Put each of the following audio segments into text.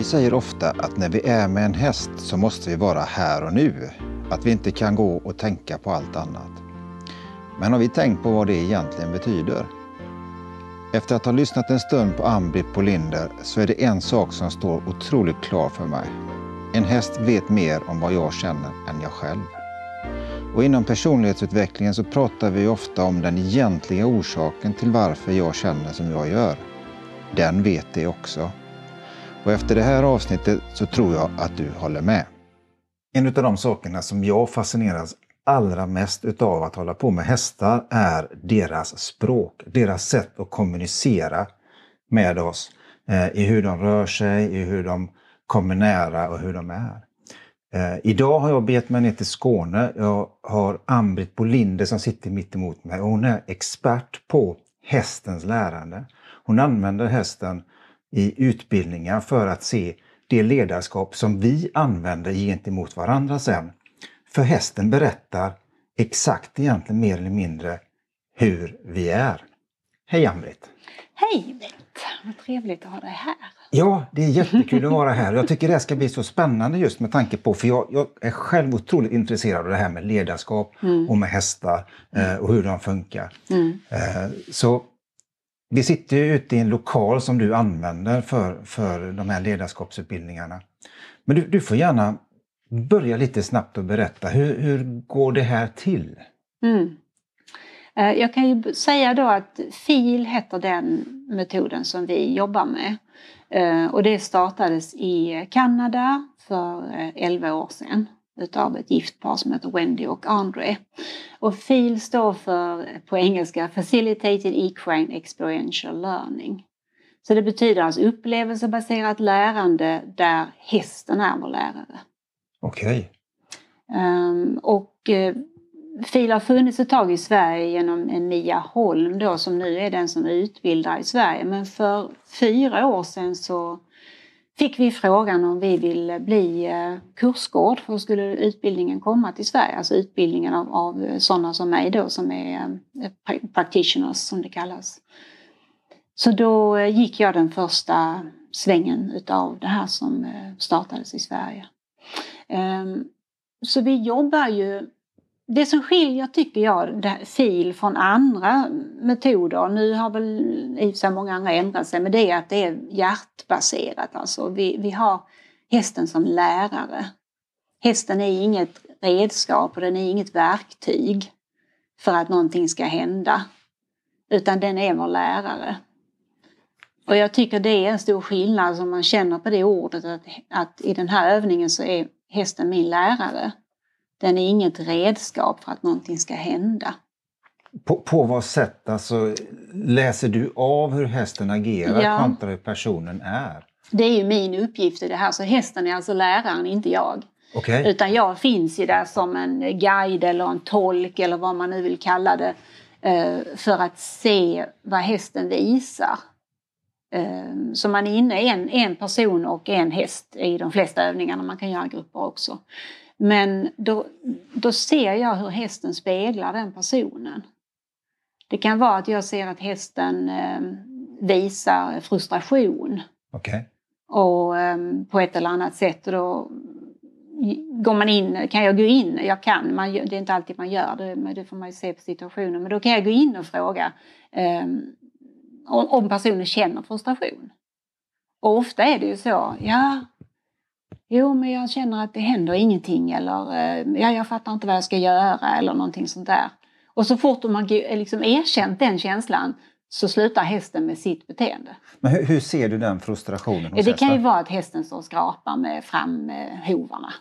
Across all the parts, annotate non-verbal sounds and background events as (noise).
Vi säger ofta att när vi är med en häst så måste vi vara här och nu. Att vi inte kan gå och tänka på allt annat. Men har vi tänkt på vad det egentligen betyder? Efter att ha lyssnat en stund på Ann-Britt Polinder så är det en sak som står otroligt klar för mig. En häst vet mer om vad jag känner än jag själv. Och inom personlighetsutvecklingen så pratar vi ofta om den egentliga orsaken till varför jag känner som jag gör. Den vet det också. Och efter det här avsnittet så tror jag att du håller med. En av de sakerna som jag fascineras allra mest utav att hålla på med hästar är deras språk, deras sätt att kommunicera med oss eh, i hur de rör sig, i hur de kommer nära och hur de är. Eh, idag har jag begett mig ner till Skåne. Jag har Ann-Britt Bolinder som sitter mitt emot mig och hon är expert på hästens lärande. Hon använder hästen i utbildningar för att se det ledarskap som vi använder gentemot varandra sen. För hästen berättar exakt egentligen mer eller mindre hur vi är. Hej Ann-Britt! Hej Bengt! Vad trevligt att ha dig här. Ja, det är jättekul att vara här. Jag tycker det ska bli så spännande just med tanke på, för jag, jag är själv otroligt intresserad av det här med ledarskap mm. och med hästar eh, och hur de funkar. Mm. Eh, så vi sitter ju ute i en lokal som du använder för, för de här ledarskapsutbildningarna. Men du, du får gärna börja lite snabbt och berätta, hur, hur går det här till? Mm. Eh, jag kan ju säga då att FIL heter den metoden som vi jobbar med. Eh, och det startades i Kanada för eh, 11 år sedan utav ett gift par som heter Wendy och Andre. Och FIL står för på engelska Facilitated Equine Experiential Learning. Så det betyder alltså upplevelsebaserat lärande där hästen är vår lärare. Okej. Okay. Um, ehm, och FIL har funnits ett tag i Sverige genom Mia Holm då som nu är den som utbildar i Sverige. Men för fyra år sedan så fick vi frågan om vi ville bli eh, kursgård för skulle utbildningen komma till Sverige. Alltså utbildningen av, av sådana som mig då som är eh, practitioners som det kallas. Så då gick jag den första svängen utav det här som eh, startades i Sverige. Ehm, så vi jobbar ju det som skiljer, tycker jag, FIL från andra metoder, nu har väl i och för sig många andra ändrat sig, men det är att det är hjärtbaserat. Alltså vi, vi har hästen som lärare. Hästen är inget redskap och den är inget verktyg för att någonting ska hända. Utan den är vår lärare. Och jag tycker det är en stor skillnad alltså, som man känner på det ordet att, att i den här övningen så är hästen min lärare. Den är inget redskap för att någonting ska hända. På, på vad sätt alltså, läser du av hur hästen agerar ja. kontra hur personen är? Det är ju min uppgift i det här, så hästen är alltså läraren, inte jag. Okay. Utan jag finns ju där som en guide eller en tolk eller vad man nu vill kalla det eh, för att se vad hästen visar. Eh, så man är inne en, en person och en häst i de flesta övningarna, man kan göra grupper också. Men då, då ser jag hur hästen speglar den personen. Det kan vara att jag ser att hästen eh, visar frustration. Okay. Och eh, på ett eller annat sätt. Och då går man in, kan jag gå in? Jag kan, man, det är inte alltid man gör det, men det får man ju se på situationen. Men då kan jag gå in och fråga eh, om, om personen känner frustration. Och ofta är det ju så, ja Jo, men jag känner att det händer ingenting eller eh, ja, jag fattar inte vad jag ska göra eller någonting sånt där. Och så fort man liksom erkänt den känslan så slutar hästen med sitt beteende. Men hur, hur ser du den frustrationen hos Det kan ju vara att hästen står och skrapar med framhovarna.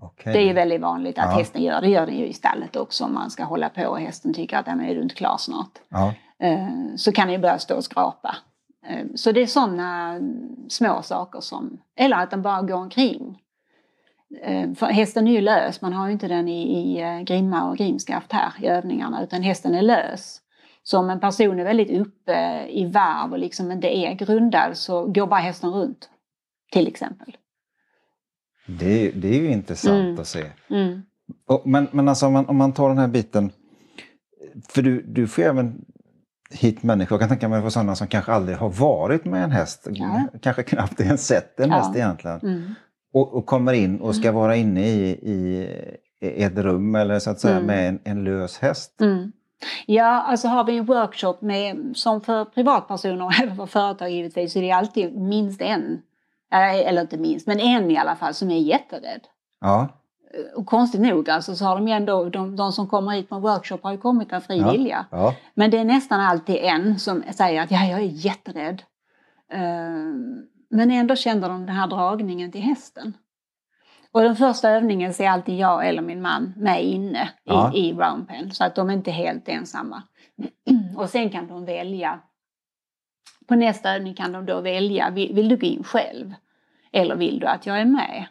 Okay. Det är ju väldigt vanligt att ja. hästen gör det. gör den ju i stallet också om man ska hålla på och hästen tycker att är du inte klar snart. Ja. Eh, så kan den ju börja stå och skrapa. Eh, så det är sådana små saker som, eller att den bara går omkring. Eh, för hästen är ju lös, man har ju inte den i, i eh, grimma och grimskaft här i övningarna utan hästen är lös. Så om en person är väldigt uppe i varv och liksom inte är grundad så går bara hästen runt. Till exempel. Det, det är ju intressant mm. att se. Mm. Och, men men alltså om man, om man tar den här biten, för du, du får även hit människor. Jag kan tänka mig för sådana som kanske aldrig har varit med en häst. Ja. Kanske knappt ens sett en Ja. häst egentligen. Mm. Och, och kommer in och ska vara inne i, i, ett rum eller så att säga Mm. med en, en lös häst. Mm. Ja, alltså har vi en workshop med, som för privatpersoner och även (laughs) för företag givetvis, så är det alltid minst en, eller inte minst, men en i alla fall som är jätterädd. Ja, Och konstigt nog alltså så har de ju ändå, de, de som kommer hit på en workshop har ju kommit av fri Ja. vilja. ja. Men det är nästan alltid en som säger att ja, jag är jätterädd. Eh, Men ändå känner de den här dragningen till hästen. Och den första övningen så är alltid jag eller min man med inne i, Ja. i round pen så att de inte är helt ensamma. (clears throat) Och sen kan de välja. På nästa övning kan de då välja, vill, vill du gå in själv? Eller vill du att jag är med?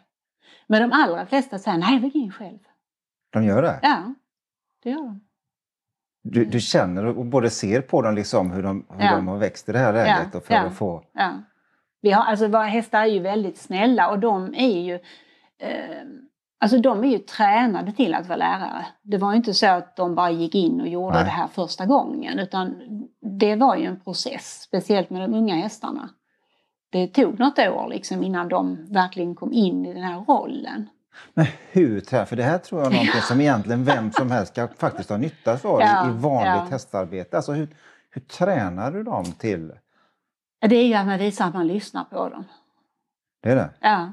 Men de allra flesta säger nej, jag in själv. De gör det? Ja, det gör de. Du, du känner och både ser på dem liksom hur de, hur Ja. de har växt i det här läget och för ja. att få... Ja. Vi har, alltså våra hästar är ju väldigt snälla och de är ju eh, Alltså de är ju tränade till att vara lärare. Det var ju inte så att de bara gick in och gjorde Nej. det här första gången utan det var ju en process, speciellt med de unga hästarna. Det tog något år liksom innan de verkligen kom in i den här rollen. Men hur trä- För det här tror jag är någonting som egentligen vem som helst ska (laughs) faktiskt ha nytta av Ja, i, vanligt ja. hästarbete. Alltså hur, hur tränar du dem till Det är ju att man visar att man lyssnar på dem. det? Är det? Ja.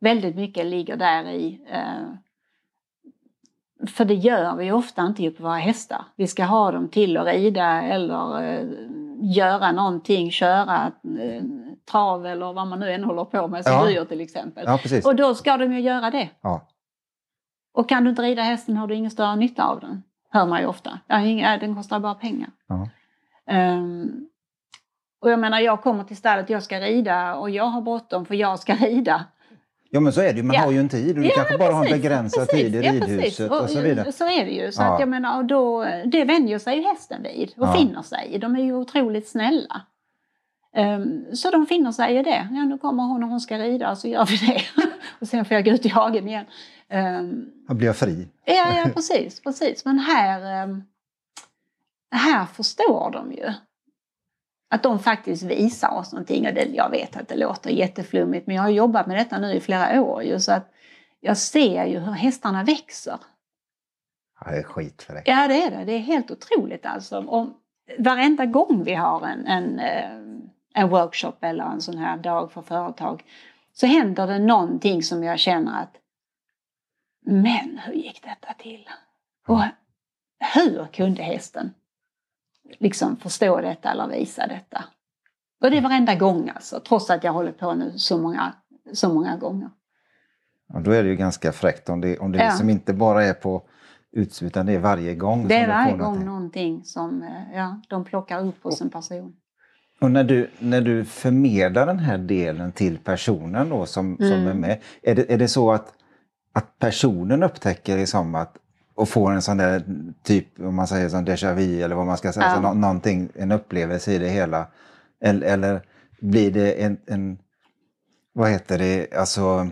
Väldigt mycket ligger där i. Eh, för det gör vi ofta inte på våra hästar. Vi ska ha dem till att rida eller eh, göra någonting, köra eh, trav eller vad man nu än håller på med som Ja. du gör till exempel. Ja, precis. Och då ska de ju göra det. Ja. Och kan du inte rida hästen har du ingen större nytta av den. Hör man ju ofta. Ja, den kostar bara pengar. Ja. Ehm, och jag menar, jag kommer till stallet, jag ska rida och jag har bråttom för jag ska (laughs) rida. ja, men så är det ju. Man Ja. har ju en tid och du Ja, kanske bara har en precis, begränsad precis. tid i Ja, precis. ridhuset och så vidare. Så är det ju. Så Ja. att jag menar, och då, det vänjer sig ju hästen vid och Ja. finner sig. De är ju otroligt snälla. Ehm, så de finner sig i det. Ja, nu kommer hon och hon ska rida så gör vi det. (laughs) och sen får jag gå ut i hagen igen. Då blir jag fri. Ja, ja precis, precis. Men här, eh, här förstår de ju att de faktiskt visar oss någonting. Och det, jag vet att det låter jätteflummigt men jag har jobbat med detta nu i flera år ju, så att jag ser ju hur hästarna växer. Ja, det är skitfräckt. Ja det är det, det är helt otroligt alltså. Och varenda gång vi har en, en, eh, en workshop eller en sån här dag för företag så händer det någonting som jag känner att men hur gick detta till? Och hur kunde hästen liksom förstå detta eller visa detta? Och det är varenda gång alltså, trots att jag håller på nu så många, så många gånger. Ja, då är det ju ganska fräckt om det, om det Ja. liksom inte bara är på uts utan det är varje gång. Det är varje gång någonting. någonting som eh, ja, de plockar upp hos en person. Och när du, när du förmedlar den här delen till personen då som, som Mm. är med, är det, är det så att, att personen upptäcker liksom att och får en sån där typ, om man säger som déjà vu eller vad man ska säga, Ja. så nå, någonting, en upplevelse i det hela? Eller, eller blir det en, en, vad heter det, alltså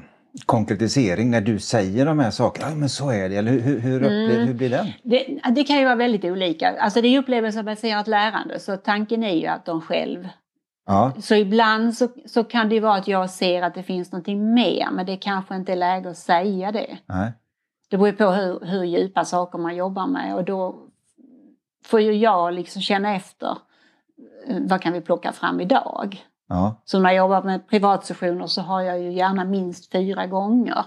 konkretisering när du säger de här sakerna? Ja, men så är det, eller hur, hur, upplever, Mm. hur blir den? Det, det kan ju vara väldigt olika. Alltså det är upplevelsebaserat lärande så tanken är ju att de själv... Ja, Så ibland så, så kan det ju vara att jag ser att det finns någonting mer men det kanske inte är läge att säga det. nej. Det beror ju på hur, hur djupa saker man jobbar med och då får ju jag liksom känna efter eh, vad kan vi plocka fram idag. Ja, Så när jag jobbar med privatsessioner så har jag ju gärna minst fyra gånger.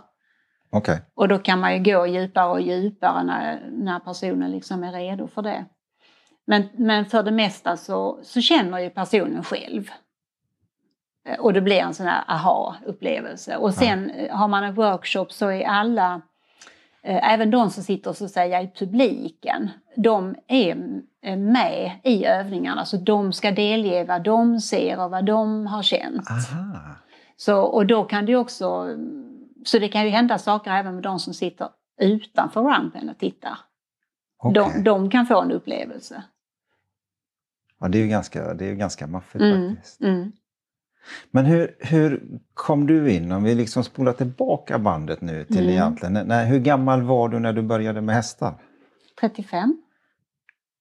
okej. Och då kan man ju gå djupare och djupare när, när personen liksom är redo för det. Men, men för det mesta så, så känner ju personen själv. Eh, Och det blir en sån här aha-upplevelse. Och sen eh, har man en workshop så är alla, även de som sitter så att säga i publiken, de är eh, med i övningarna. Så de ska delge vad de ser och vad de har känt. Aha. Så, och då kan det också, så det kan ju hända saker även med de som sitter utanför rampen och tittar. okej. De, de kan få en upplevelse. Ja, det är ju ganska, det är ju ganska maffigt Mm, faktiskt. mm. Men hur, hur kom du in, om vi liksom spolar tillbaka bandet nu till Mm. egentligen, när, hur gammal var du när du började med hästar? 35.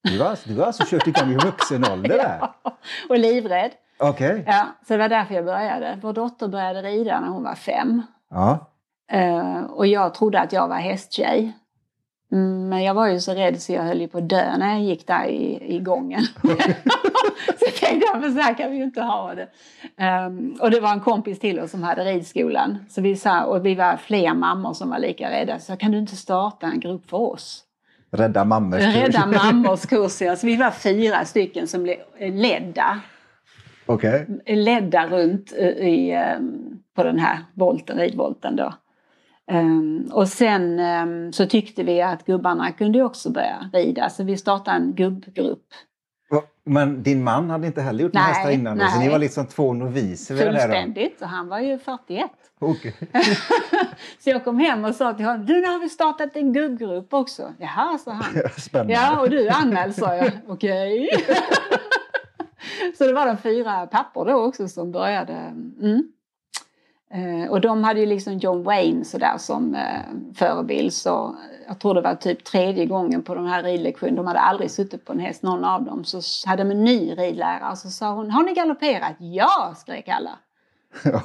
Du har, alltså- du har alltså kört igång i vuxen ålder där? (laughs) Ja, och livrädd. Okej. Ja, så det var därför jag började. Vår dotter började rida när hon var fem. Ja. Eh, och jag trodde att jag var hästtjej. Mm, Men jag var ju så rädd så jag höll ju på att dö när jag gick där i, i gången. (laughs) så jag tänkte jag, men så här kan vi ju inte ha det. Ehm, och det var en kompis till oss som hade ridskolan. Så vi sa, och vi var fler mammor som var lika rädda. Så kan du inte starta en grupp för oss? Rädda mammors kurs. Rädda mammors kurs. ja. Så vi var fyra stycken som blev ledda Okej. ledda runt i, i, ehm, på den här volten, ridvolten då. Ehm, och sen ehm, så tyckte vi att gubbarna kunde också börja rida så vi startade en gubbgrupp. Men din man hade inte heller gjort Nej, hästar innan då, så nej. ni var liksom två noviser vid? Fullständigt. Och han var ju 41. Okej. (laughs) så jag kom hem och sa till honom, du nu har vi startat en gubbgrupp också. Jaha, sa han. (laughs) Spännande. Ja, och du är anmäld, sa jag. (laughs) Okej. så det var de fyra pappor då också som började. Mm. Eh, och de hade ju liksom John Wayne så där som eh, förebild. Så jag tror det var typ tredje gången på den här ridlektionen. De hade aldrig suttit på en häst, någon av dem. Så hade de en ny ridlärare. Så sa hon, har ni galopperat? Ja, skrek alla. (laughs)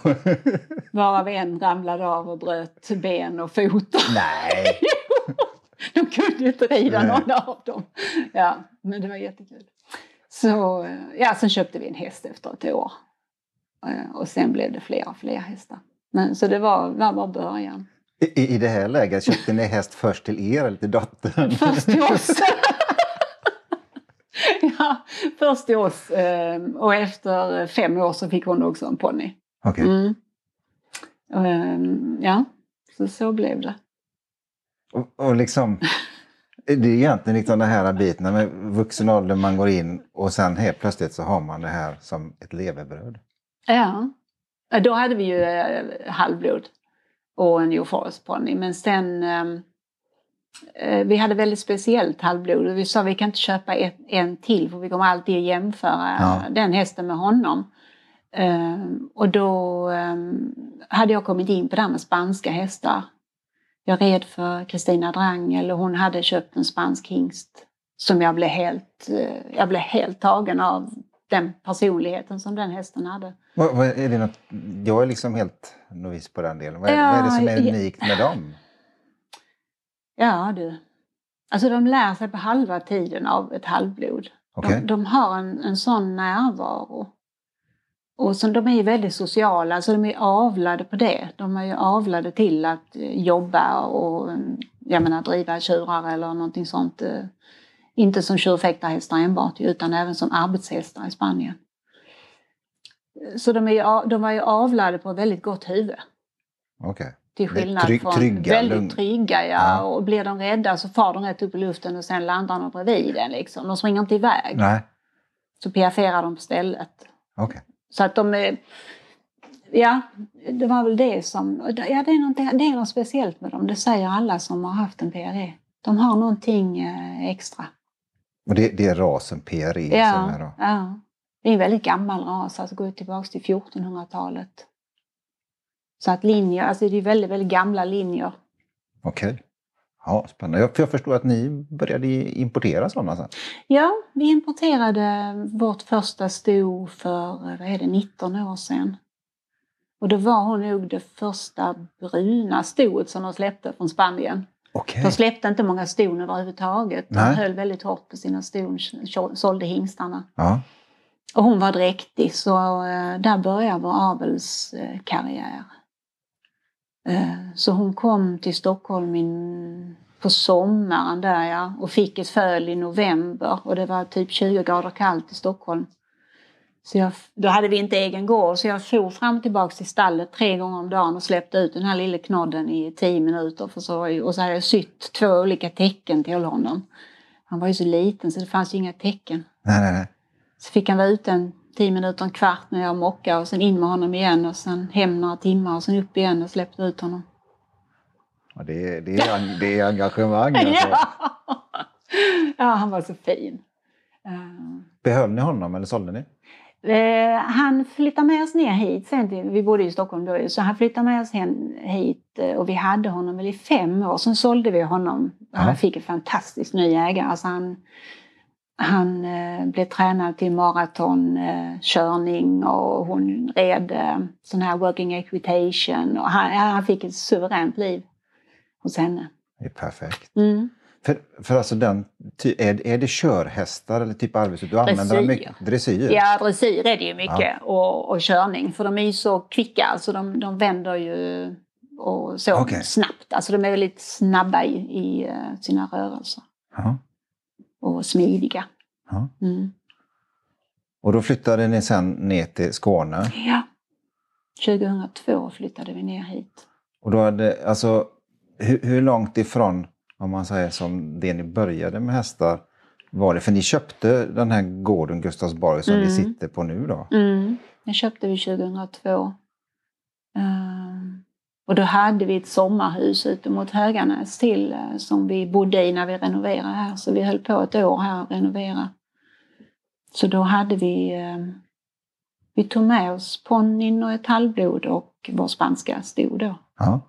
Varav en ramlade av och bröt ben och fot. Nej. (laughs) De kunde ju inte rida Nej. någon av dem. Ja, men det var jättekul. Så eh, ja, sen köpte vi en häst efter ett år. Eh, Och sen blev det fler och fler hästar. Men, så det var, var bara början. I, I det här läget, köpte ni häst först till er eller till dottern? (laughs) Först till oss. (laughs) ja, först till oss. eh, Och efter fem år så fick hon också en ponny. Okej. Mm. Och, eh, Ja, så så blev det. Och, och liksom, det är egentligen liksom den här biten med vuxen ålder man går in och sen helt plötsligt så har man det här som ett levebröd. Ja. Då hade vi ju eh, halvblod och en New Forest ponny. Men sen... ehm, eh, vi hade väldigt speciellt halvblod och vi sa vi kan inte köpa ett, en till för vi kommer alltid att jämföra Ja. den hästen med honom. Ehm, och då ehm, hade jag kommit in på det här med spanska hästar. Jag red för Kristina Drangel och hon hade köpt en spansk hingst som jag blev helt, eh, jag blev helt tagen av den personligheten som den hästen hade. Vad, vad, är det något, jag är liksom helt novis på den delen. Vad, Ja, vad är det som är unikt med dem? Ja du. Alltså de lär sig på halva tiden av ett halvblod. Okej. De, de har en, en sån närvaro. Och så, de är ju väldigt sociala, så de är avlade på det. De är ju avlade till att eh, jobba och eh, jag menar, driva tjurar eller någonting sånt. Inte som tjurfäktarhästar enbart, utan även som arbetshästar i Spanien. Så de, är de var ju avlade på ett väldigt gott huvud. Okej. Till skillnad trygg- från trygga, väldigt lugn. trygga, ja. Ja. Och blir de rädda så far de rätt upp i luften och sen landar de bredvid den liksom. De springer inte iväg. Nej, Så piafferar de på stället. okej. Så att de är... Ja, det var väl det som... Ja, det är, det är något speciellt med dem. Det säger alla som har haft en PRE. De har någonting eh, extra. Och det, det är rasen PRE som är Ja, då? ja. Det är en väldigt gammal ras, alltså går tillbaka till 1400-talet. Så att linjer, alltså det är väldigt, väldigt gamla linjer. Okej. Ja, spännande. Jag, för jag förstår att ni började importera sådana sen. Ja, vi importerade vårt första sto för vad är det, 19 år sedan. Och då var hon nog det första bruna stoet som de släppte från Spanien. Okej. De släppte inte många ston överhuvudtaget. De Nej. höll väldigt hårt på sina ston, så- sålde hingstarna. Ja. Och hon var dräktig så eh, där började vår avelskarriär. Eh, så hon kom till Stockholm in, på sommaren där ja, och fick ett föl i november och det var typ 20 grader kallt i Stockholm. Så jag, då hade vi inte egen gård så jag for fram och tillbaka till stallet tre gånger om dagen och släppte ut den här lilla knodden i tio minuter. För så, och så hade jag sytt två olika tecken till honom. Han var ju så liten så det fanns ju inga tecken. Nej, nej, nej. Så fick han vara ute en tio minuter, en kvart när jag mockade och sen in med honom igen och sen hem några timmar och sen upp igen och släppte ut honom. Ja, det, är, det, är, det är engagemang. (laughs) Alltså. Ja. ja, han var så fin. Eh, Behöll ni honom eller sålde ni? Eh, han flyttade med oss ner hit. Sen vi bodde i Stockholm då, så han flyttade med oss hem, hit eh, och vi hade honom väl i fem år. Sen sålde vi honom. Ja. Han fick en fantastisk ny ägare. Alltså han, han eh, blev tränad till maratonkörning och hon red eh, sån här working equitation. Och han, han fick ett suveränt liv hos henne. Det är perfekt. Mm. För, för alltså den, är, är det körhästar eller typ arbetssätt? Du använder Dressyr. mycket dressyr? Ja, dressyr är det ju mycket och, och körning för de är ju så kvicka, alltså de, de vänder ju och så Okej. snabbt. Alltså de är väldigt snabba i, i eh, sina rörelser Ja. och smidiga. Ja. Mm. Och då flyttade ni sen ner till Skåne. Ja. 2002 flyttade vi ner hit. Och då hade, alltså, hur, hur långt ifrån, om man säger som det ni började med hästar, var det? För ni köpte den här gården Gustavsborg som vi Mm. sitter på nu då? Mm. Den köpte vi 2002. Ehm, och då hade vi ett sommarhus ute mot Höganäs till eh, som vi bodde i när vi renoverade här. Så vi höll på ett år här att renovera. Så då hade vi, ehm, vi tog med oss ponnyn och ett halvblod och vår spanska stod då. Ja.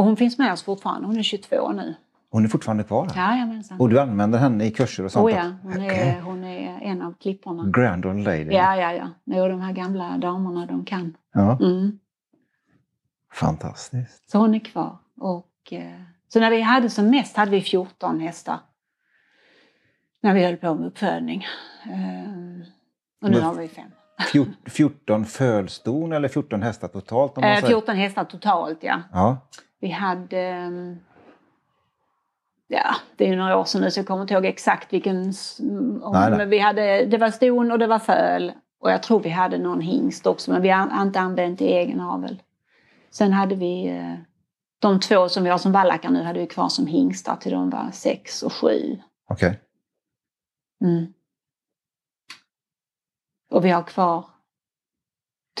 Och hon finns med oss fortfarande, hon är 22 nu. Hon är fortfarande kvar här? Jajamensan. Och du använder henne i kurser och sånt? Oh ja, hon är, hon är en av klipporna. Grand old lady. Ja, ja, ja. Jo, de här gamla damerna, de kan. Ja. Mm. Fantastiskt. Så hon är kvar. Och, eh, så när vi hade som mest hade vi 14 hästar. När vi höll på med uppfödning. Eh, och nu Men- har vi fem. Fjort- 14 fölston eller 14 hästar totalt? Om man Eh, säger. 14 hästar totalt, ja. Ja. Vi hade... ehm, Ja, det är ju några år sedan nu så jag kommer inte ihåg exakt vilken... Nej. Men vi hade, det var ston och det var föl. Och jag tror vi hade någon hingst också, men vi har inte använt i egen avel. Sen hade vi eh, de två som vi har som vallackar nu hade vi kvar som hingstar till de var sex och sju. Okej. Mm. Och vi har kvar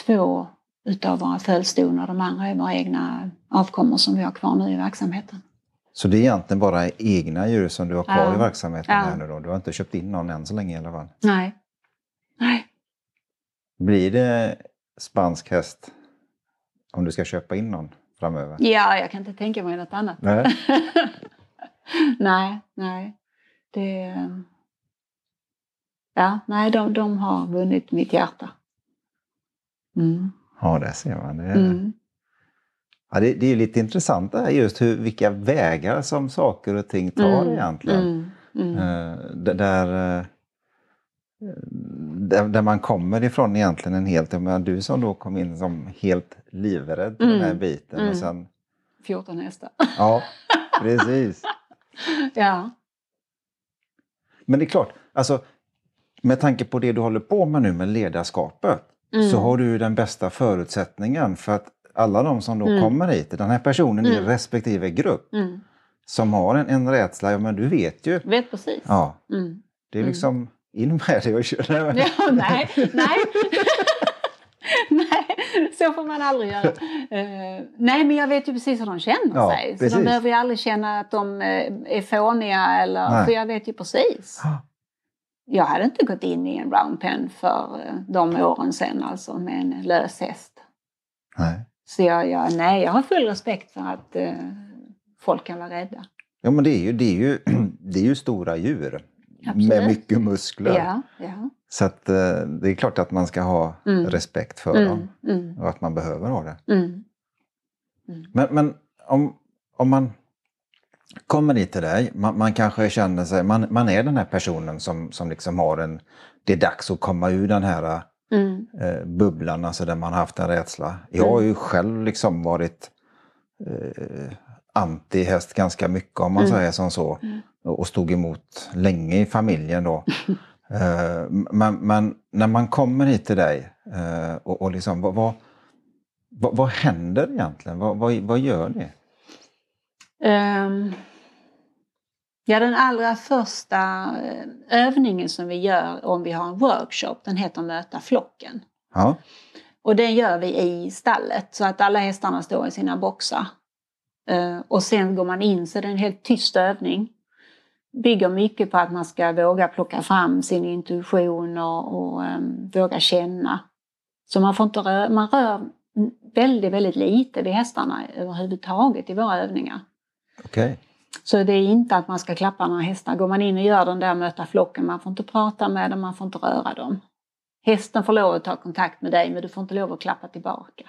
två utav våra fölston och de andra är våra egna avkommor som vi har kvar nu i verksamheten. Så det är egentligen bara egna djur som du har kvar Ja. i verksamheten Ja. här nu då? Du har inte köpt in någon än så länge i alla fall? Nej. Nej. Blir det spansk häst om du ska köpa in någon framöver? Ja, jag kan inte tänka mig något annat. Nej. (laughs) nej, nej. Det... Ja, nej, de, de har vunnit mitt hjärta. Mm. Ja, det ser man. Det är, Mm. ja, det, det är lite intressant det här just hur, vilka vägar som saker och ting tar Mm. egentligen. Mm. Mm. D- där, eh, där, där man kommer ifrån egentligen en helt, jag menar, du som då kom in som helt livrädd på den här Mm. biten. Mm. Och sen, 14 hästar. ja, precis. (laughs) ja. Men det är klart, alltså, med tanke på det du håller på med nu med ledarskapet Mm. så har du den bästa förutsättningen för att alla de som då Mm. kommer hit, den här personen i Mm. respektive grupp Mm. som har en, en rädsla, ja men du vet ju. Vet precis. Ja, Mm. det är Mm. liksom in med det och kör. Ja, nej, nej. (laughs) nej, så får man aldrig göra. (laughs) Eh, nej, men jag vet ju precis hur de känner Ja, sig. Så precis. de behöver ju aldrig känna att de eh, är fåniga eller, Nej. för jag vet ju precis. Ja. Jag hade inte gått in i en round pen för eh, de åren sen alltså med en lös häst. Nej. Så jag, jag, nej, jag har full respekt för att eh, folk kan vara rädda. Ja men det är ju, det är ju, (clears throat) det är ju stora djur. Absolut. Med mycket muskler. Ja, ja. Så att, eh, det är klart att man ska ha Mm. respekt för Mm, dem. mm, Och att man behöver ha det. mm. Men, men om, om man kommer hit till dig, man, man kanske känner sig, man, man är den här personen som, som liksom har en, det är dags att komma ur den här Mm. eh, bubblan, alltså där man har haft en rädsla. Jag har ju själv liksom varit eh, anti-häst ganska mycket om man Mm. säger som så. Mm. Och och stod emot länge i familjen då. (laughs) eh, men, men när man kommer hit till dig eh, och, och liksom, vad, vad, vad, vad händer egentligen? Vad, vad, vad gör ni? Ehm, ja, den allra första eh, övningen som vi gör om vi har en workshop, den heter Möta flocken. Ja, Och den gör vi i stallet så att alla hästarna står i sina boxar. Eh, och sen går man in, så det är en helt tyst övning. Bygger mycket på att man ska våga plocka fram sin intuition och, och ehm, våga känna. Så man får inte röra, man rör väldigt, väldigt lite vid hästarna överhuvudtaget i våra övningar. Okej. Så det är inte att man ska klappa några hästar. Går man in och gör den där möta flocken, man får inte prata med dem, man får inte röra dem. Hästen får lov att ta kontakt med dig men du får inte lov att klappa tillbaka.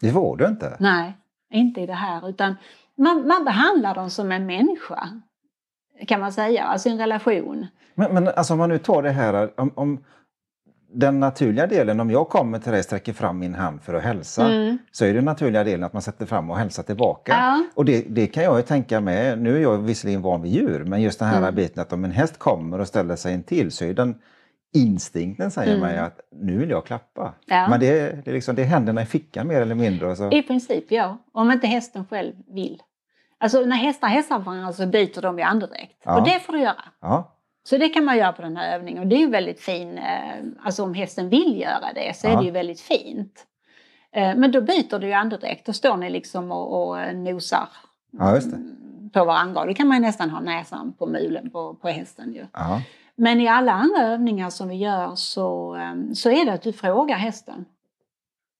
Det får du inte? Nej, inte i det här utan man, man behandlar dem som en människa. Kan man säga, alltså en relation. Men, men alltså om man nu tar det här, om, om den naturliga delen, om jag kommer till dig och sträcker fram min hand för att hälsa, Mm. så är den naturliga delen att man sätter fram och hälsar tillbaka. Ja. Och det, det kan jag ju tänka med, nu är jag visserligen van vid djur, men just den här Mm. biten att om en häst kommer och ställer sig in till så är den instinkten säger Mm. mig att nu vill jag klappa. Ja. Men det, det, är liksom, det är händerna i fickan mer eller mindre. Så. I princip ja, om inte hästen själv vill. Alltså när hästar hälsar på varandra så byter de ju andedräkt. Ja. Och det får du göra. Ja, Så det kan man göra på den här övningen och det är ju väldigt fin, eh, alltså om hästen vill göra det så är Ja. det ju väldigt fint. Eh, Men då byter du ju andedräkt, då står ni liksom och, och eh, nosar ja mm, på varandra. Då kan man ju nästan ha näsan på mulen på, på hästen ju. Ja. Men i alla andra övningar som vi gör så, så är det att du frågar hästen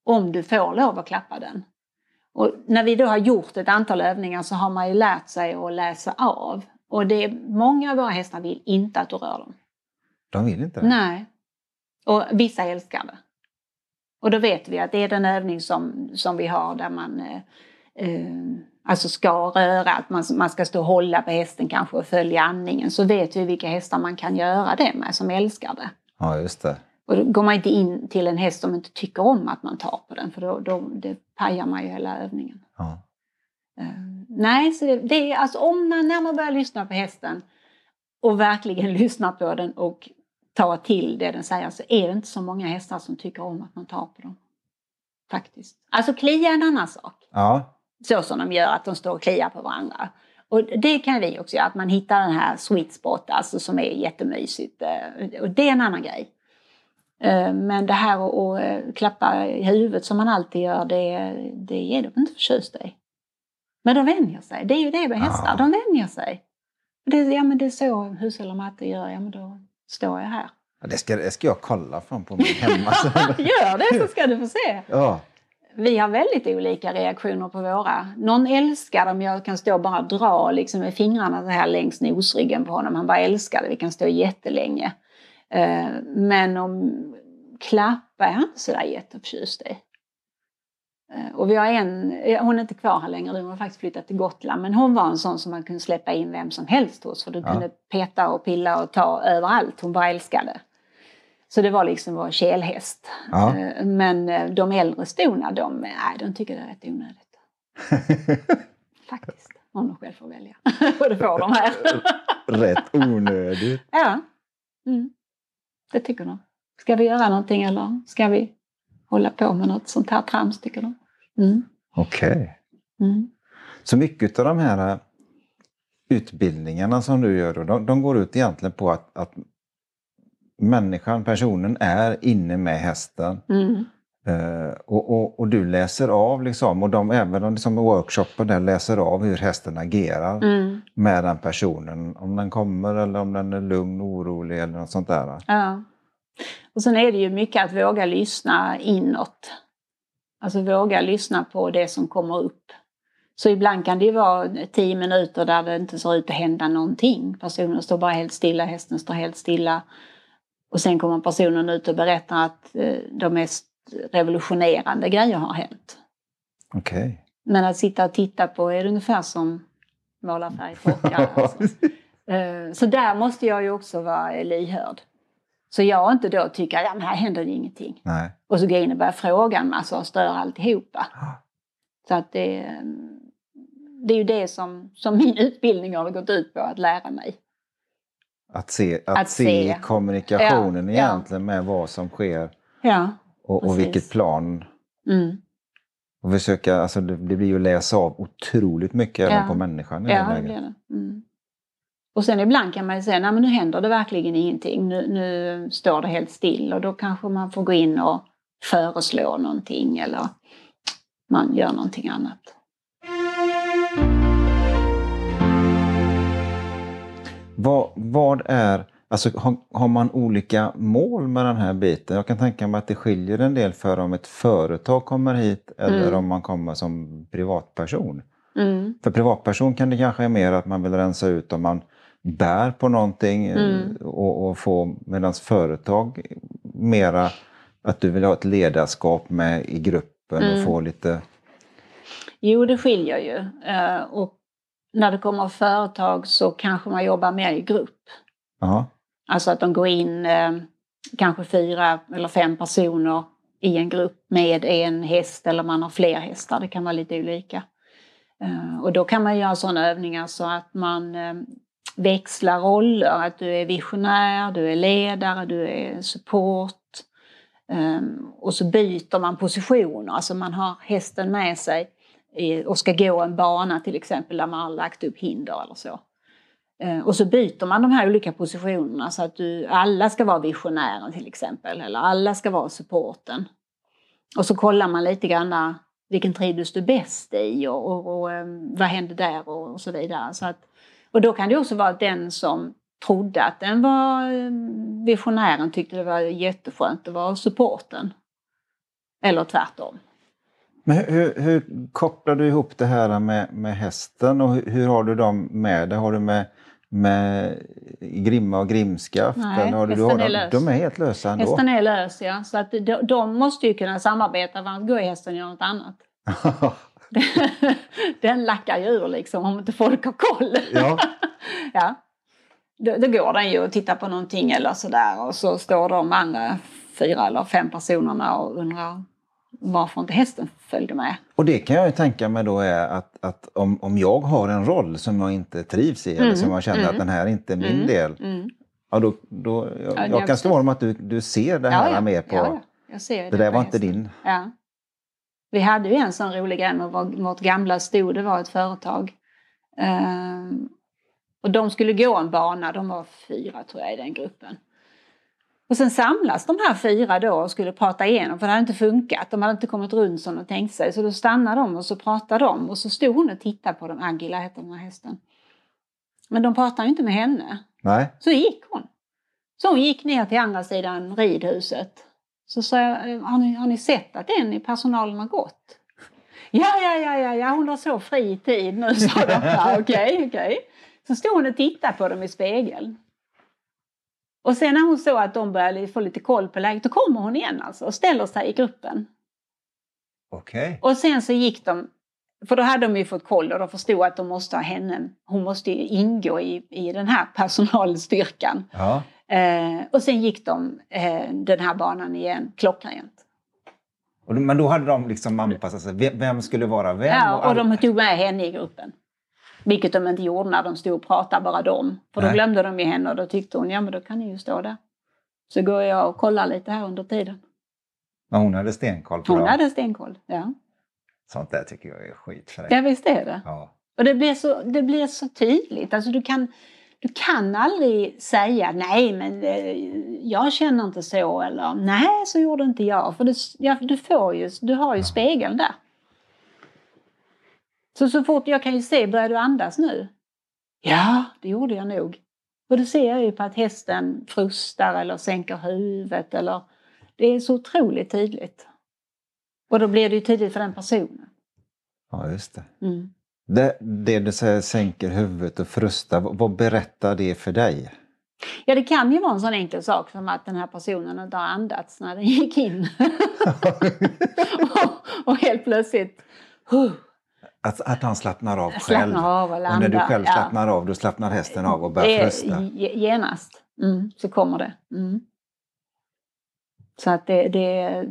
om du får lov att klappa den. Och när vi då har gjort ett antal övningar så har man ju lärt sig att läsa av. Och det många av våra hästar vill inte att du rör dem. De vill inte det? Nej. Och vissa älskar det. Och då vet vi att det är den övning som, som vi har där man eh, eh, alltså ska röra, att man, man ska stå och hålla på hästen kanske och följa andningen. Så vet vi vilka hästar man kan göra det med som älskar det. Ja, just det. Och då går man inte in till en häst som inte tycker om att man tar på den för då, då det pajar man ju hela övningen. Ja. Eh, nej, så det, det är alltså om man, när man börjar lyssna på hästen och verkligen (laughs) lyssnar på den och tar till det den säger så är det inte så många hästar som tycker om att man tar på dem. Faktiskt. Alltså klia är en annan sak. ja. Så som de gör, att de står och kliar på varandra. Och det kan vi också göra, att man hittar den här sweet spot, alltså som är jättemysigt. eh, Och det är en annan grej. Eh, Men det här att klappa i huvudet som man alltid gör, det, det är de inte förtjusta i. Men de vänjer sig. Det är ju det med hästar, de vänjer sig. Det, ja men det är så hushåll och matte gör, ja men då står jag här. Ja, Det ska, det ska jag kolla från på min hemma. (laughs) Gör det så ska du få se. (laughs) ja. Vi har väldigt olika reaktioner på våra. Någon älskar dem, jag kan stå och bara dra liksom med fingrarna så här längs nosryggen på honom. Han bara älskar det, vi kan stå jättelänge. Eh, Men om klappa är han inte sådär jätteförtjust i. Eh, Och vi har en, eh, hon är inte kvar här längre, hon har faktiskt flyttat till Gotland. Men hon var en sån som man kunde släppa in vem som helst hos. För du Ja. kunde peta och pilla och ta överallt, hon bara älskade. Så det var liksom vår kelhäst. Ja. Eh, Men de äldre stona, de, nej, de tycker det är rätt onödigt. (laughs) Faktiskt. Om de själv får välja. (laughs) Och det får de här. (laughs) Rätt onödigt. ja. Mm. Det tycker de. Ska vi göra någonting eller ska vi hålla på med något sånt här trams tycker de. Mm. Okej. Mm. Så mycket av de här eh, utbildningarna som du gör, då, de, de går ut egentligen på att, att människan, personen, är inne med hästen. Mm. Eh, och, och, och du läser av, liksom, och de även om liksom workshopen där läser av hur hästen agerar Mm. med den personen. Om den kommer eller om den är lugn, orolig eller något sånt där. Ja. Och sen är det ju mycket att våga lyssna inåt. Alltså våga lyssna på det som kommer upp. Så ibland kan det ju vara tio minuter där det inte ser ut att hända någonting. Personen står bara helt stilla, hästen står helt stilla. Och sen kommer personen ut och berättar att eh, de mest revolutionerande grejer har hänt. Okej. Men att sitta och titta på är det ungefär som måla färgkrockar. (laughs) Alltså. Eh, Så där måste jag ju också vara lyhörd. Så jag inte då tycker att ja, men här händer det ingenting. Nej. Och så gå in och börja fråga en massa och störa alltihopa. Så att det, eh, det är ju det som, som min utbildning har gått ut på, att lära mig. Att se, att Att se, se. kommunikationen Ja, ja. egentligen med vad som sker Ja. och, och vilket plan. Mm. Och försöka, alltså det, det blir ju att läsa av otroligt mycket även Ja. på människan i Ja, det läget. det. Mm. Och sen ibland kan man ju säga, nej men nu händer det verkligen ingenting. Nu, nu står det helt still och då kanske man får gå in och föreslå någonting eller man gör någonting annat. Vad, vad är, alltså har, har man olika mål med den här biten? Jag kan tänka mig att det skiljer en del för om ett företag kommer hit eller Mm. om man kommer som privatperson. Mm. För privatperson kan det kanske är mer att man vill rensa ut om man bär på någonting eh, Mm. och, och få, medan företag mera att du vill ha ett ledarskap med i gruppen och Mm. få lite... Jo, det skiljer ju. Eh, Och när det kommer företag så kanske man jobbar mer i grupp. Ja, Alltså att de går in eh, kanske fyra eller fem personer i en grupp med en häst eller man har fler hästar. Det kan vara lite olika. Och då kan man göra sådana övningar så att man växla roller. Att du är visionär, du är ledare, du är support. Ehm, och så byter man positioner. Alltså man har hästen med sig i- och ska gå en bana till exempel där man har lagt upp hinder eller så. Ehm, och så byter man de här olika positionerna så att du, alla ska vara visionären till exempel eller alla ska vara supporten. Och så kollar man lite grann vilken trivdes du bäst i och, och, och ehm, vad hände där och, och så vidare. Så att, och då kan det också vara den som trodde att den var eh, visionären tyckte det var jätteskönt att vara supporten. Eller tvärtom. Men hur, hur, kopplar du ihop det här med, med hästen och hur, hur har du dem med det? Har du med, med grimma och grimskaft? Nej, eller har du, du hästen har är dem, lös. de är helt lösa ändå? Hästen är lös ja, så att de, de måste ju kunna samarbeta för annars går hästen och gör något annat. (laughs) (laughs) den lackar ju ur liksom om inte folk har koll. ja. (laughs) ja. Då, då går den ju och tittar på någonting eller sådär och så står de andra fyra eller fem personerna och undrar varför inte hästen följde med. Och det kan jag ju tänka mig då är att, att om, om jag har en roll som jag inte trivs i eller Mm, som jag känner mm. att den här inte är min Mm, del. Mm. Ja, då, då, jag, Ja, jag kan slå om att du, du ser det Ja, här ja. mer på... Ja, ja. Jag ser Det där var inte hästen. din. Ja. Vi hade ju en sån rolig grej med vår, vårt gamla sto, det var ett företag. Ehm, och de skulle gå en bana, de var fyra tror jag i den gruppen. Och sen samlas de här fyra då och skulle prata igenom för det hade inte funkat. De hade inte kommit runt som de tänkte sig. Så då stannade de och så pratade de och så stod hon och tittade på dem. Agila hette den här hästen. Men de pratade ju inte med henne. Nej? Så gick hon. Så hon gick ner till andra sidan ridhuset. Så sa jag, "Eh, har ni, har ni sett att en i personalen har gått? Ja, ja, ja, ja, ja hon har så fri tid nu, sa de. Ja, (laughs) Okej, okej. Så stod hon och tittade på dem i spegeln. Och sen när hon såg att de började få lite koll på läget, då kommer hon igen alltså och ställer sig i gruppen. Okej. Och sen så gick de, för då hade de ju fått koll och de förstod att de måste ha henne, hon måste ju ingå i, i den här personalstyrkan. Ja. Eh, och sen gick de eh, den här banan igen, klockrent. Och, men då hade de liksom anpassat sig. Vem, skulle vara vem? Ja, och de tog med henne i gruppen. Vilket de inte gjorde när de stod och pratade, bara de. För då Nej. glömde de ju henne och då tyckte hon, ja men då kan ni ju stå där. Så går jag och kollar lite här under tiden. Men hon hade stenkoll på Hon dem. hade stenkoll. Ja, Sånt där tycker jag är skit för dig. ja visst är det. Ja. Och det blir så, det blir så tydligt. Alltså du kan, du kan aldrig säga nej men eh, jag känner inte så eller nej så gjorde inte jag. För det, ja, du, får ju, du har ju spegeln där. Så så fort jag kan ju se, börjar du andas nu? Ja, det gjorde jag nog. Och det ser jag ju på att hästen frustar eller sänker huvudet eller det är så otroligt tydligt. Och då blir det ju tydligt för den personen. ja, just det. Mm. Det, det du säger sänker huvudet och frustar, vad, berättar det för dig? Ja, det kan ju vara en sån enkel sak som att den här personen inte har andats när den gick in. och, (laughs) (laughs) och helt plötsligt huh, Att, att han slappnar av själv. slappnar av och och när du själv Ja. slappnar av, då slappnar hästen av och börjar frusta. ge- genast mm, så kommer det. Mm. Så att det, det,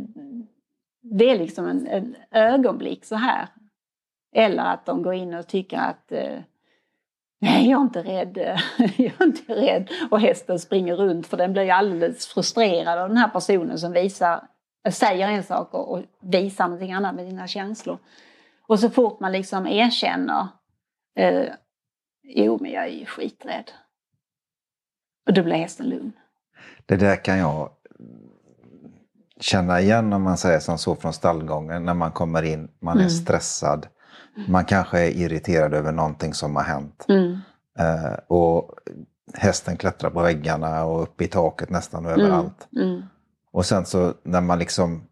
det är liksom en, en ögonblick så här. Eller att de går in och tycker att eh, Nej, jag är inte rädd. (laughs) jag är inte rädd. Och hästen springer runt för den blir alldeles frustrerad av den här personen som visar, säger en sak och, och visar någonting annat med sina känslor. Och så fort man liksom erkänner eh, Jo, men jag är ju skiträdd. Och då blir hästen lugn. Det där kan jag känna igen om man säger som så från stallgången när man kommer in, man är Mm. stressad. Man kanske är irriterad över någonting som har hänt. Mm. Eh, och hästen klättrar på väggarna och upp i taket nästan överallt. Mm. Och sen så när man liksom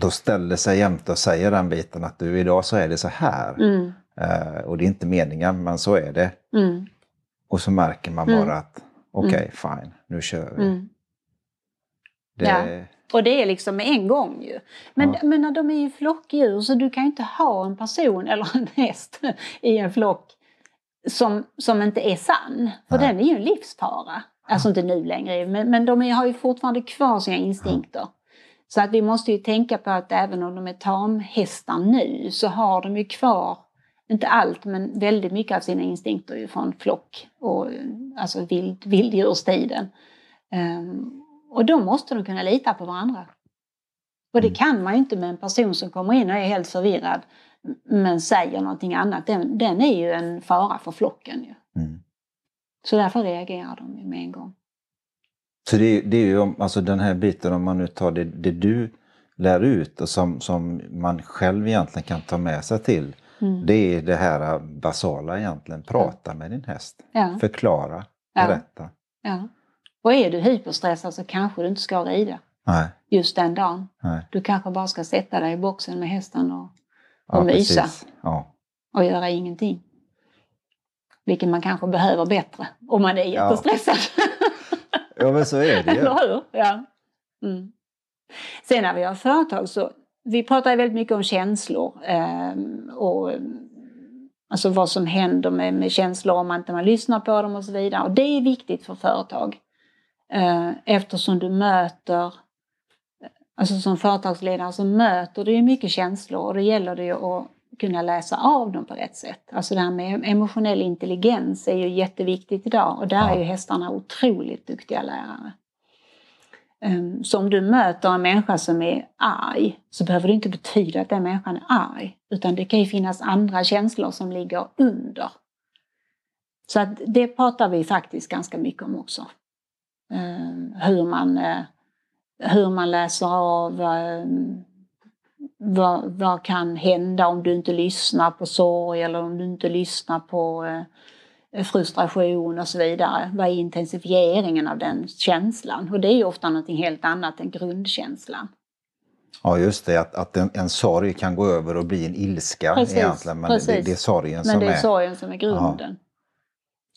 då ställer sig jämte och säger den biten att du idag så är det så här. Mm. Eh, och det är inte meningen, men så är det. Mm. Och så märker man Mm. bara att okej, fine, nu kör vi. Mm. Det, Ja. Och det är liksom med en gång ju. Men, Ja. men när de är ju flockdjur så du kan ju inte ha en person eller en (laughs) häst i en flock som, som inte är sann. För Nej. den är ju en livsfara. Alltså inte nu längre, men, men de är, har ju fortfarande kvar sina instinkter. Så att vi måste ju tänka på att även om de är tamhästar nu så har de ju kvar, inte allt, men väldigt mycket av sina instinkter ju från flock och alltså vild, vilddjurstiden. Ehm, och då måste de kunna lita på varandra. Och det Mm. kan man ju inte med en person som kommer in och är helt förvirrad men säger någonting annat. Den, den är ju en fara för flocken. Ju. mm. Så därför reagerar de ju med en gång. Så det, är- det är ju alltså den här biten om man nu tar det, det du lär ut och som, som man själv egentligen kan ta med sig till. Mm. Det är det här basala egentligen. Prata med din häst. Ja, Förklara, Ja. berätta. ja. Och är du hyperstressad så kanske du inte ska rida Nej, just den dagen. nej. Du kanske bara ska sätta dig i boxen med hästen och, Ja, Och mysa. precis. Ja. och göra ingenting. Vilket man kanske behöver bättre om man är Ja. jättestressad. ja, men så är det ju. Eller hur? Ja. Mm. Sen när vi har företag så vi pratar väldigt mycket om känslor ehm, och alltså vad som händer med, med känslor om man inte man lyssnar på dem och så vidare. Och det är viktigt för företag eh, eftersom du möter Alltså som företagsledare så möter du ju mycket känslor och då gäller det ju att kunna läsa av dem på rätt sätt. Alltså det här med emotionell intelligens är ju jätteviktigt idag och där är ju hästarna otroligt duktiga lärare. Ehm, Så om du möter en människa som är arg så behöver det inte betyda att den människan är arg. Utan det kan ju finnas andra känslor som ligger under. Så att det pratar vi faktiskt ganska mycket om också. Ehm, Hur man, eh, hur man läser av eh, vad, vad kan hända om du inte lyssnar på sorg eller om du inte lyssnar på eh, frustration och så vidare. Vad är intensifieringen av den känslan? Och det är ju ofta någonting helt annat än grundkänslan. Ja, just det. Att, att en, en sorg kan gå över och bli en ilska Precis, egentligen. Men det, precis. det är sorgen Men som det är är... sorgen som är grunden.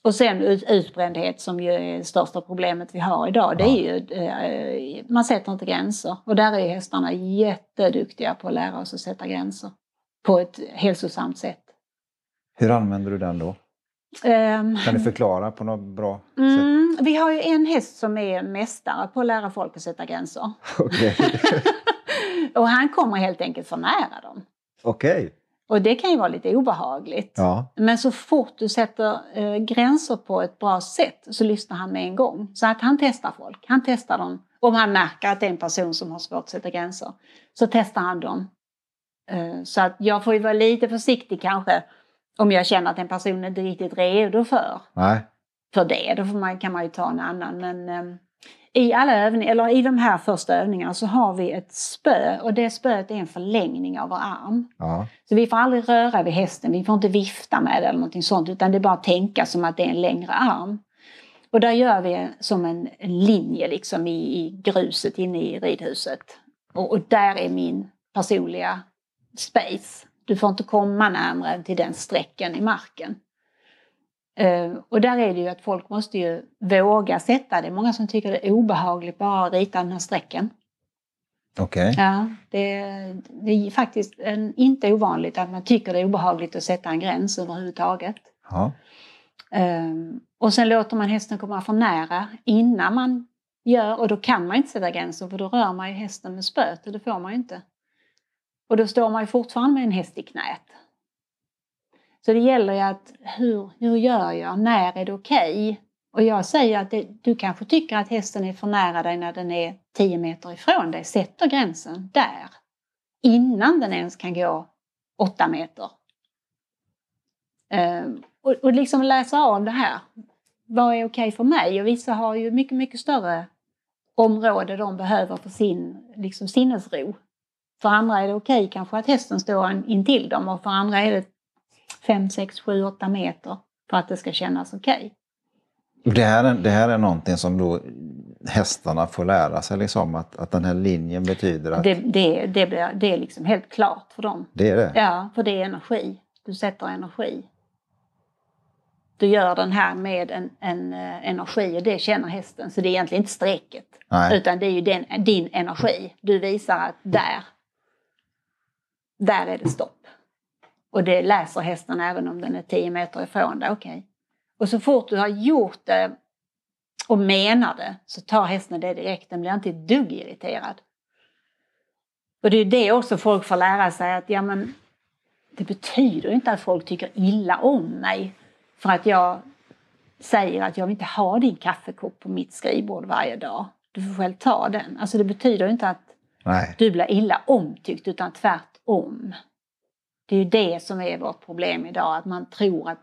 Och sen ut, utbrändhet som ju är det största problemet vi har idag. Det är ju, eh, man sätter inte gränser. Och där är hästarna jätteduktiga på att lära oss att sätta gränser. På ett hälsosamt sätt. Hur använder du den då? Ehm, Kan du förklara på något bra sätt? Mm, vi har ju en häst som är mästare på att lära folk att sätta gränser. Okej. (laughs) och han kommer helt enkelt för nära dem. Okej. Och det kan ju vara lite obehagligt. Ja. Men så fort du sätter eh, gränser på ett bra sätt så lyssnar han med en gång. Så att han testar folk. Han testar dem. Om han märker att det är en person som har svårt att sätta gränser så testar han dem. Eh, så att jag får ju vara lite försiktig kanske om jag känner att en person inte är riktigt redo för Nej. för det. Då man, kan man ju ta en annan. Men eh, i, alla övningar, eller i de här första övningarna så har vi ett spö och det spöet är en förlängning av vår arm. Ja. Så vi får aldrig röra vid hästen, vi får inte vifta med det eller någonting sånt utan det är bara att tänka som att det är en längre arm. Och där gör vi som en, en linje liksom i, i gruset inne i ridhuset. Och, och där är min personliga space. Du får inte komma närmare till den strecken i marken. Eh, och där är det ju att folk måste ju våga sätta det. Många som tycker det är obehagligt bara att rita den här strecken. Okej. Ja, det, det är faktiskt en, inte ovanligt att man tycker det är obehagligt att sätta en gräns överhuvudtaget. Ja. Ehm, och sen låter man hästen komma för nära innan man gör, och då kan man inte sätta gränser för då rör man ju hästen med spöet och det får man ju inte. Och då står man ju fortfarande med en häst i knät. Så det gäller ju att hur, hur gör jag? När är det okej? Och jag säger att det, du kanske tycker att hästen är för nära dig när den är 10 meter ifrån dig. Sätter gränsen där. Innan den ens kan gå 8 meter. Ehm, och, och liksom läsa av det här. Vad är okej för mig? Och vissa har ju mycket, mycket större område de behöver för sin liksom, sinnesro. För andra är det okej kanske att hästen står intill dem och för andra är det 5, 6, 7, 8 meter för att det ska kännas okej. Och Det, här är, det här är någonting som då hästarna får lära sig, liksom, att, att den här linjen betyder att Det, det, det, blir, det är liksom helt klart för dem. det är det? Ja, för det är energi. Du sätter energi. Du gör den här med en, en uh, energi och det känner hästen. Så det är egentligen inte strecket. Nej. Utan det är ju den, din energi. Du visar att där, där är det stopp. Och det läser hästen även om den är 10 meter ifrån dig. Okay. Och så fort du har gjort det och menar det så tar hästen det direkt. Den blir inte ett dugg irriterad. Och det är det också folk får lära sig att ja men det betyder inte att folk tycker illa om mig för att jag säger att jag vill inte ha din kaffekopp på mitt skrivbord varje dag. Du får själv ta den. Alltså det betyder inte att Nej. du blir illa omtyckt utan tvärtom. Det är ju det som är vårt problem idag, att man tror att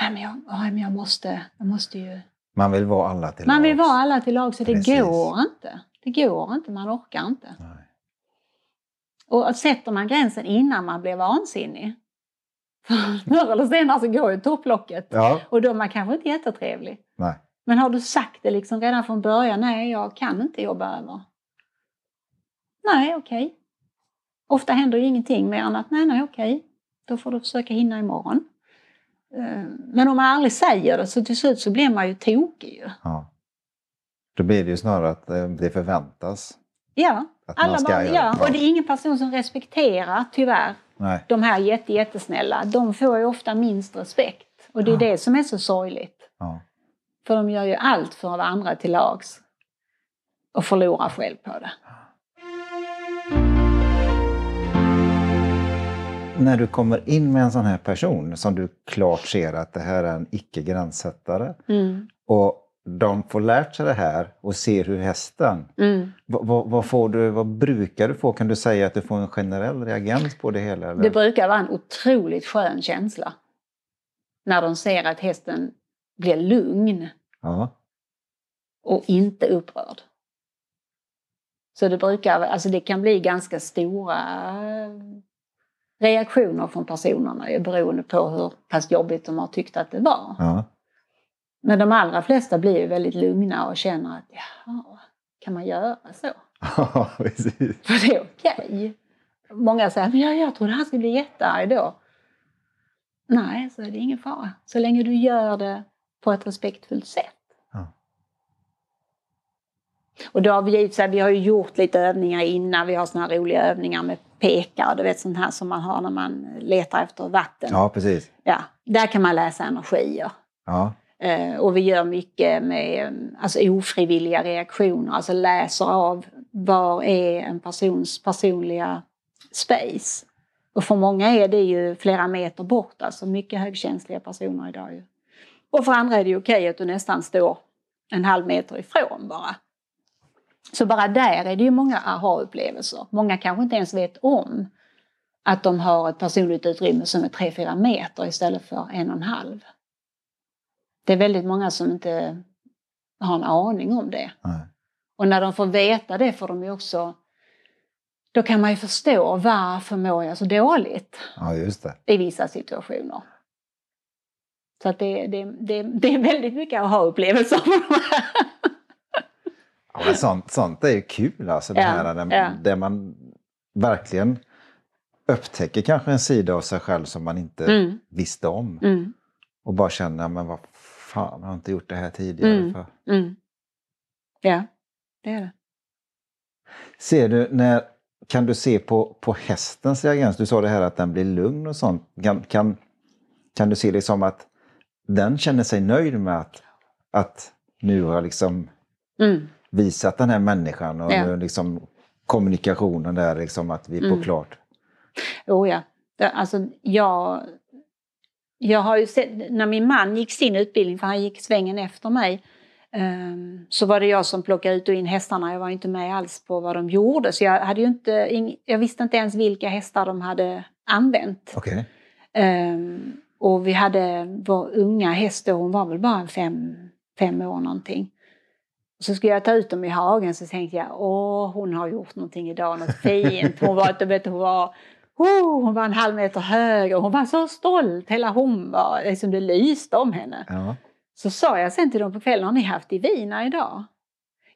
Nej, men jag, nej, men jag, måste, jag måste ju... Man vill vara alla till Man vill lags. vara alla till lag så det Precis. går inte. Det går inte, man orkar inte. Nej. Och sätter man gränsen innan man blir vansinnig, (laughs) förr eller senare så går ju topplocket. Ja. Och då är man kanske inte jättetrevlig. Nej. Men har du sagt det liksom redan från början, nej jag kan inte jobba över. Nej, okej. Ofta händer ju ingenting mer än att nej, nej, okej. Då får du försöka hinna imorgon. Eh, Men om man aldrig säger det så till slut så blir man ju tokig. Ja. Då blir det ju snarare att eh, det förväntas. Ja, Att alla bara, ja. och det är ingen person som respekterar tyvärr Nej. de här jätte, jättesnälla. De får ju ofta minst respekt. Och det är Ja. det som är så sorgligt. Ja. För de gör ju allt för att vara andra till lags. Och förlorar själv på det. När du kommer in med en sån här person som du klart ser att det här är en icke-gränssättare Mm. och de får lärt sig det här och ser hur hästen... Mm. Vad, vad, vad, får du, vad brukar du få? Kan du säga att du får en generell reagens på det hela? Eller? Det brukar vara en otroligt skön känsla. När de ser att hästen blir lugn Ja. och inte upprörd. Så det brukar, alltså det kan bli ganska stora reaktioner från personerna ju, beroende på hur pass jobbigt de har tyckt att det var. Ja. Men de allra flesta blir ju väldigt lugna och känner att jaha, kan man göra så? (laughs) Ja, precis. För det är okej. Många säger men jag, jag trodde han skulle bli jättearg då. Nej, så är det ingen fara. Så länge du gör det på ett respektfullt sätt. Och då har vi givetvis, vi har ju gjort lite övningar innan. Vi har såna här roliga övningar med pekar, du vet sånt här som man har när man letar efter vatten. Ja, precis. Ja, där kan man läsa energier. Ja. Eh, och vi gör mycket med alltså, ofrivilliga reaktioner, alltså läser av var är en persons personliga space. Och för många är det ju flera meter bort, alltså mycket högkänsliga personer idag. Ju. Och för andra är det okej att du nästan står en halv meter ifrån bara. Så bara där är det ju många aha-upplevelser. Många kanske inte ens vet om att de har ett personligt utrymme som är 3-4 meter istället för en och en halv. Det är väldigt många som inte har en aning om det. Nej. Och när de får veta det får de ju också... Då kan man ju förstå varför mår jag så dåligt ja, just det. i vissa situationer. Så att det, det, det, det är väldigt mycket aha-upplevelser. (laughs) Ja, sånt, sånt är ju kul alltså. Det här där, där man verkligen upptäcker kanske en sida av sig själv som man inte Mm. visste om. Mm, Och bara känner, men vad fan, jag har inte gjort det här tidigare. Mm. För. mm. Ja, det är det. Ser du, när, kan du se på, på hästens reagens? Du sa det här att den blir lugn och sånt. Kan, kan, kan du se det som att den känner sig nöjd med att, att nu har jag liksom Mm, visat den här människan och Ja. liksom kommunikationen där, liksom att vi är på Mm. klart. oh ja. Alltså, jag, jag har ju sett, när min man gick sin utbildning, för han gick svängen efter mig, ehm, så var det jag som plockade ut och in hästarna. Jag var inte med alls på vad de gjorde. Så jag, hade ju inte, jag visste inte ens vilka hästar de hade använt. Okej. Ehm, och vi hade vår unga häst då, hon var väl bara fem, fem år någonting. Så skulle jag ta ut dem i hagen så tänkte jag, åh hon har gjort någonting idag, något fint. Hon var, du vet, hon var, oh, hon var en halv meter hög och hon var så stolt. Hela hon var, liksom det lyste om henne. Ja. Så sa jag sen till dem på kvällen, har ni haft Divina idag?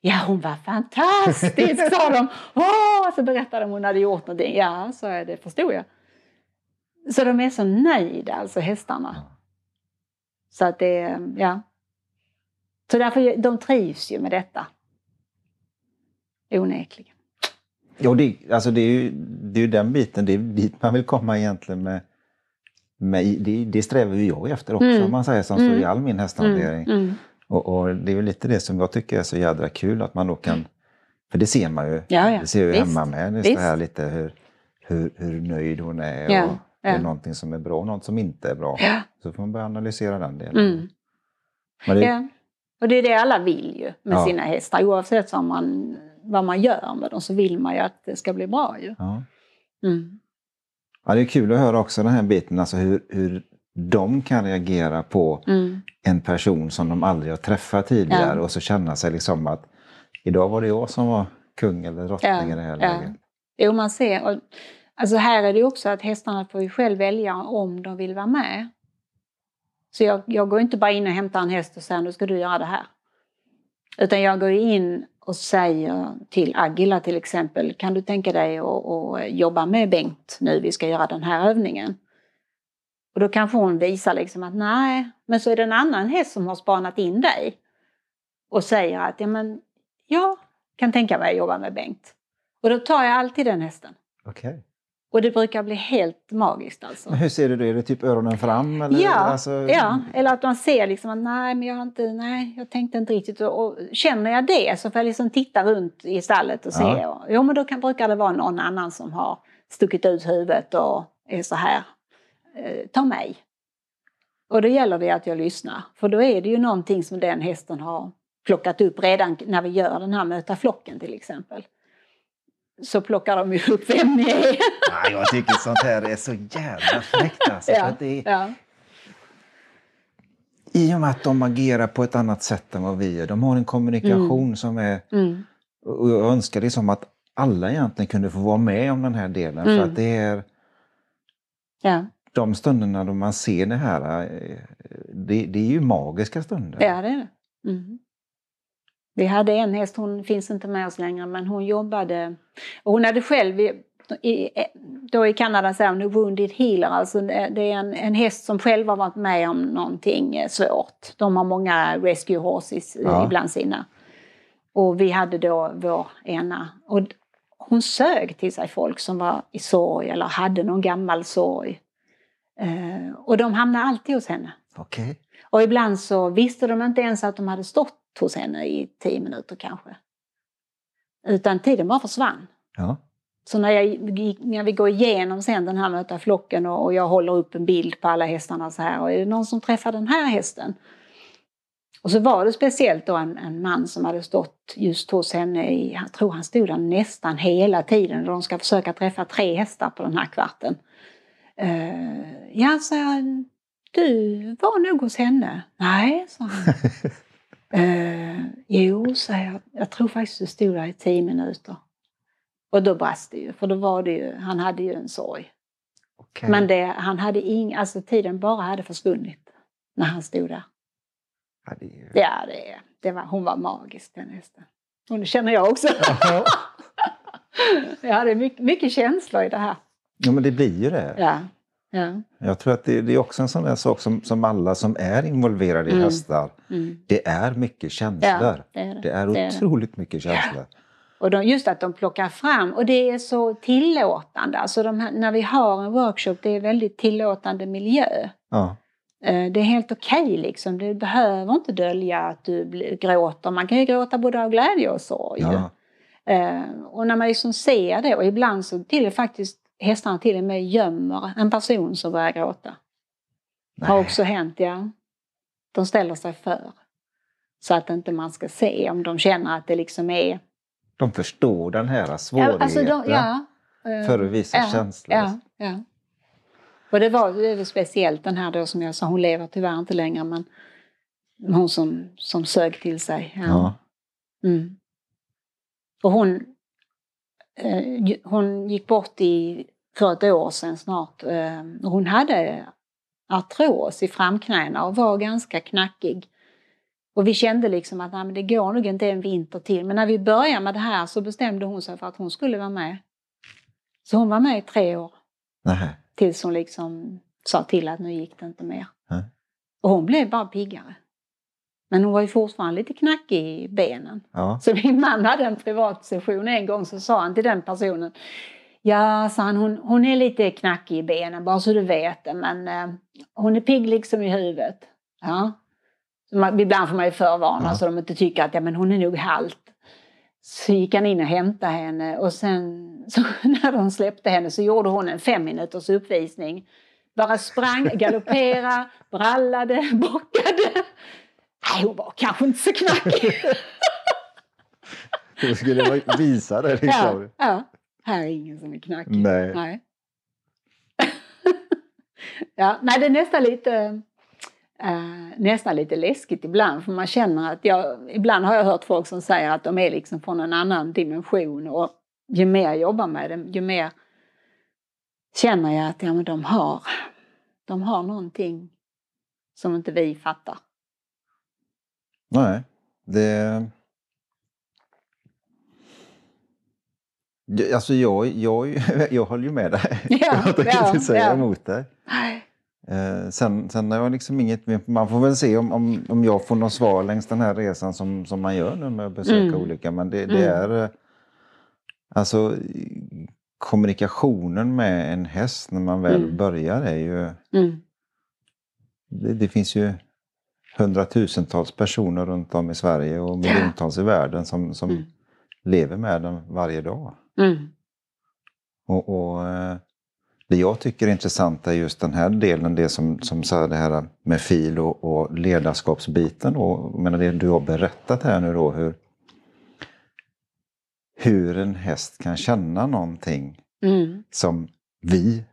Ja, hon var fantastisk, sa de. Åh, så berättade de hon hade gjort någonting. Ja, sa jag, det förstod jag. Så de är så nöjda, alltså hästarna. Så att det, ja. Så därför, de trivs ju med detta. Onekligen. Jo, det, alltså det, är ju, det är ju den biten, det är dit man vill komma egentligen med, med det, det strävar ju jag efter också Mm. om man säger som så Mm. i all min hästhantering. Mm, mm. Och, och det är väl lite det som jag tycker är så jädra kul att man då kan, för det ser man ju, Ja, ja. det ser ju Visst. hemma med, just Visst. det här lite hur, hur, hur nöjd hon är Ja, och ja. någonting som är bra och något som inte är bra. Ja. Så får man börja analysera den delen. Mm. Men det, Ja. Och det är det alla vill ju med Ja. sina hästar. Oavsett vad man, vad man gör med dem så vill man ju att det ska bli bra ju. ja. Mm. Ja, det är kul att höra också den här biten, alltså hur, hur de kan reagera på Mm. en person som de aldrig har träffat tidigare Ja. och så känna sig liksom att idag var det jag som var kung eller drottning Ja, i det här ja. läget. Jo, man ser. Och, alltså här är det också att hästarna får ju själv välja om de vill vara med. Så jag, jag går inte bara in och hämtar en häst och säger nu ska du göra det här. Utan jag går in och säger till Agila till exempel, kan du tänka dig att jobba med Bengt nu, vi ska göra den här övningen. Och då kanske hon visar liksom att nej, men så är det en annan häst som har spanat in dig. Och säger att ja, men jag kan tänka mig att jobba med Bengt. Och då tar jag alltid den hästen. Okej. Och det brukar bli helt magiskt alltså. Men hur ser du det? Är det typ öronen fram? Eller? Ja, Alltså, ja, eller att man ser liksom att nej, men jag har inte, nej, jag tänkte inte riktigt. Och, och känner jag det så får jag liksom titta runt i stallet och se. Ja. Och, jo, men då kan, brukar det vara någon annan som har stuckit ut huvudet och är så här, eh, ta mig. Och då gäller det att jag lyssnar. För då är det ju någonting som den hästen har plockat upp redan när vi gör den här möta flocken till exempel. Så plockar de ju upp vem ni är. Ja, jag tycker sånt här är så jävla fräckt alltså. För ja, det är, ja, I och med att de agerar på ett annat sätt än vad vi gör. De har en kommunikation som är... mm, Och jag önskar det som att alla egentligen kunde få vara med om den här delen. För Mm. att det är ja. de stunderna då man ser det här. eh, Det, det är ju magiska stunder. Ja, det är det. Mm. Vi hade en häst, hon finns inte med oss längre, men hon jobbade... Och hon hade själv, i, i, då i Kanada säger hon wounded healer, alltså det är en, en häst som själv har varit med om någonting eh, svårt. De har många rescue horses eh, Ja. bland sina. Och vi hade då vår ena. Och hon sög till sig folk som var i sorg eller hade någon gammal sorg. Eh, och de hamnade alltid hos henne. Okej. Och ibland så visste de inte ens att de hade stått hos henne i tio minuter kanske. Utan tiden bara försvann. Ja. Så när, jag, när vi går igenom sen den här möta flocken och, och jag håller upp en bild på alla hästarna så här och är det någon som träffar den här hästen? Och så var det speciellt då en, en man som hade stått just hos henne i, jag tror han stod där nästan hela tiden och de ska försöka träffa tre hästar på den här kvarten. Uh, ja, sa jag, du var nog hos henne. Nej, sa han. (laughs) Eh, jo, sa jag. Jag tror faktiskt du stod där i tio minuter. Och då brast det ju, för då var det ju, han hade ju en sorg. Okej. Men det, han hade ing, alltså tiden bara hade försvunnit när han stod där. Ja, det är. Ja, det, det var, hon var magisk den hästen. Det känner jag också. Ja. ja, det är mycket, mycket känslor i det här. ja, men det blir ju det. Ja, ja. Jag tror att det, det är också en sån där sak som, som alla som är involverade i Mm. hästar. Mm. Det är mycket känslor. ja det är det. Det är Det är otroligt mycket känslor. Och de, just att de plockar fram, och det är så tillåtande. Alltså här, när vi har en workshop, det är väldigt tillåtande miljö. Ja. Eh, Det är helt okej liksom. Du behöver inte dölja att du gråter. Man kan ju gråta både av glädje och sorg. Ja. Eh, Och när man liksom ser det, och ibland så till och faktiskt hästarna till och med gömmer en person som börjar gråta. Har Nej. också hänt, ja. De ställer sig för. Så att inte man ska se om de känner att det liksom är... De förstår den här svårigheten alltså de, ja, för att visa ja, känslor. Ja, ja. Och det var, det var speciellt den här då som jag sa, hon lever tyvärr inte längre men hon som, som sög till sig. Ja. Ja. Mm. Och hon, hon gick bort i, för ett år sedan snart. Eh, hon hade artros i framknäna och var ganska knackig. Och vi kände liksom att nej, men det går nog inte en vinter till. Men när vi började med det här så bestämde hon sig för att hon skulle vara med. Så hon var med i tre år Nej. Tills hon liksom sa till att nu gick det inte mer. Nej. Och hon blev bara piggare. Men hon var ju fortfarande lite knackig i benen. Ja. Så min man hade en privat session en gång så sa han till den personen Ja, sa han, hon, hon är lite knackig i benen bara så du vet det men eh, hon är pigg liksom i huvudet. Ja. Så man, ibland får man ju förvarna Ja. så de inte tycker att ja, men hon är nog halt. Så gick han in och hämtade henne och sen (laughs) så när de släppte henne så gjorde hon en fem minuters uppvisning. Bara sprang, galopperade, brallade, bockade. Nej, hon var kanske inte så knackig. (laughs) Du skulle visa det Ja, liksom. ja. Här är ingen som är knackig. Nej. Nej. (laughs) ja, nej, det är nästan lite, eh, nästan lite läskigt ibland för man känner att jag, ibland har jag hört folk som säger att de är liksom från en annan dimension och ju mer jag jobbar med dem ju mer känner jag att ja, men de, har, de har någonting som inte vi fattar. Nej, det... Alltså jag, jag, (laughs) jag håller ju med dig. Ja, (laughs) jag tänker ja, inte säga ja. emot dig. Nej. Eh, sen, sen har jag liksom inget, man får väl se om, om, om jag får något svar längs den här resan som, som man gör nu med att besöka Mm. olika. Men det, det Mm. är eh, alltså kommunikationen med en häst när man väl Mm. börjar är ju, Mm. det, det finns ju hundratusentals personer runt om i Sverige och miljontals i världen som, som Mm. lever med den varje dag. Mm. Och, och eh, det jag tycker är intressant är just den här delen, det som, som sa det här med fil och, och ledarskapsbiten. Och, menar det du har berättat här nu då, hur, hur en häst kan känna någonting Mm. som vi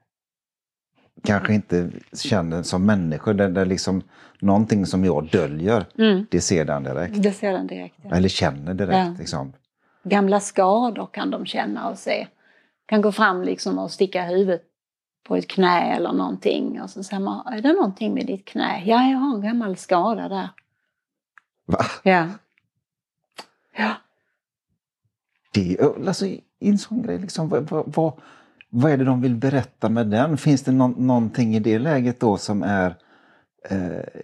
kanske inte känner som människor. Det, det är liksom någonting som jag döljer, Mm. det ser den direkt. Det ser den direkt. ja. Eller känner direkt. Ja. Liksom. Gamla skador kan de känna och se. Kan gå fram liksom och sticka huvudet på ett knä eller någonting. Och så säger man, är det någonting med ditt knä? Ja, jag har en gammal skada där. Va? Ja. Ja. Det, alltså, en sån grej, liksom, vad, vad, vad, är det de vill berätta med den? Finns det någon, någonting i det läget då som är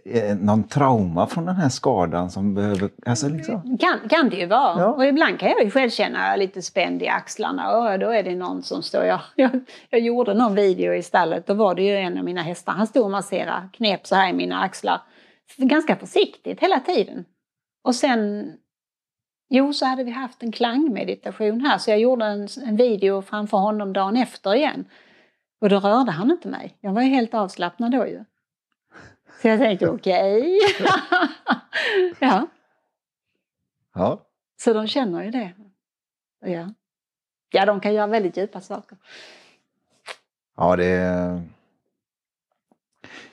eh, någon trauma från den här skadan som behöver... Alltså, liksom, Kan, kan det ju vara. Ja. Och ibland kan jag ju själv känna lite spänd i axlarna. Och då är det någon som står... Jag, jag, jag gjorde någon video i stallet. Då var det ju en av mina hästar. Han stod och masserade, knep så här i mina axlar. Ganska försiktigt hela tiden. Och sen... Jo, så hade vi haft en klangmeditation här. Så jag gjorde en, en video framför honom dagen efter igen. Och då rörde han inte mig. Jag var ju helt avslappnad då ju. Så jag tänkte okej. (laughs) ja. ja. Så de känner ju det. Ja. ja, de kan göra väldigt djupa saker. ja, det är...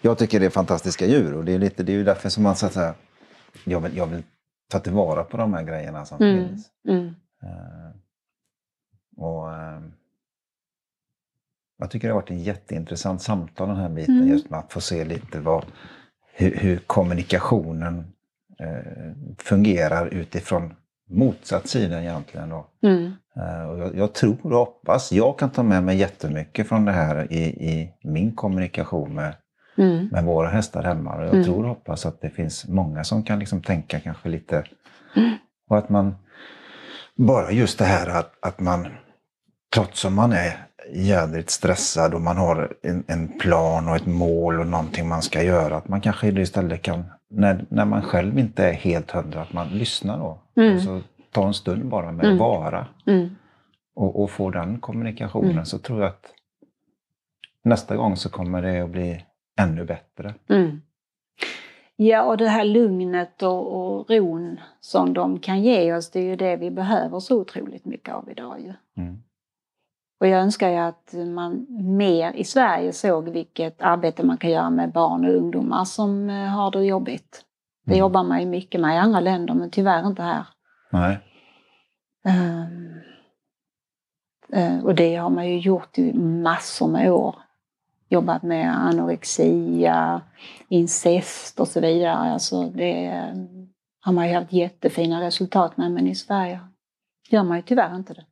Jag tycker det är fantastiska djur och det är, lite, det är ju därför som man så att säga, jag vill, jag vill ta tillvara på de här grejerna som Mm. finns. Mm. Eh, och, eh, jag tycker det har varit ett jätteintressant samtal den här biten Mm. just med att få se lite vad, hur, hur kommunikationen eh, fungerar utifrån motsatt sida egentligen. Då. Mm. Eh, och jag, jag tror och hoppas, jag kan ta med mig jättemycket från det här i, i min kommunikation med, Mm. med våra hästar hemma. Och jag Mm. tror och hoppas att det finns många som kan liksom tänka kanske lite... Och att man... Bara just det här att, att man, trots att man är jädrigt stressad och man har en, en plan och ett mål och någonting man ska göra, att man kanske istället kan, när, när man själv inte är helt hundra, att man lyssnar då. Mm. Och så ta en stund bara med Mm. vara Mm. och, och få den kommunikationen Mm. så tror jag att nästa gång så kommer det att bli ännu bättre. Mm. Ja, och det här lugnet och, och ron som de kan ge oss, det är ju det vi behöver så otroligt mycket av idag ju. Mm. Och jag önskar ju att man mer i Sverige såg vilket arbete man kan göra med barn och ungdomar som eh, har det jobbigt. Det Mm. jobbar man ju mycket med i andra länder men tyvärr inte här. Nej. Eh, och det har man ju gjort i massor med år. Jobbat med anorexia, incest och så vidare. Alltså det har man ju haft jättefina resultat med men i Sverige gör man ju tyvärr inte det.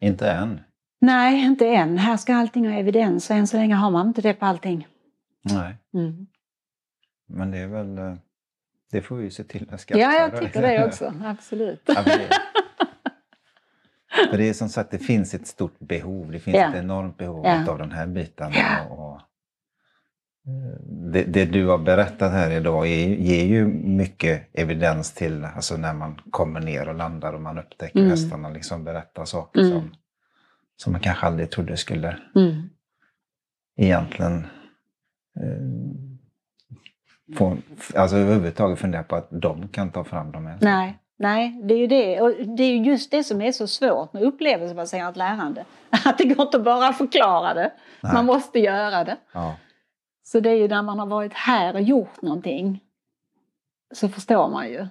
Inte än. Nej, inte än. Här ska allting ha evidens och än så länge har man inte det på allting. Nej, Mm. men det är väl... eh, Det får vi se till att skaffa. Ja, jag tycker det också. (laughs) Absolut. Ja, det, för det är som sagt, det finns ett stort behov. Det finns Ja. ett enormt behov Ja. av den här biten. Och, och, eh, det, det du har berättat här idag är, ger ju mycket evidens till alltså när man kommer ner och landar och man upptäcker Mm. hästarna liksom berättar saker Mm. som, som man kanske aldrig trodde skulle Mm. egentligen eh, få, alltså överhuvudtaget fundera på att de kan ta fram de här Nej, nej, det är ju det. Och det är ju just det som är så svårt med upplevelsebaserat lärande. (laughs) Att det går inte bara att förklara det. Nej. Man måste göra det. Ja. Så det är ju när man har varit här och gjort någonting så förstår man ju.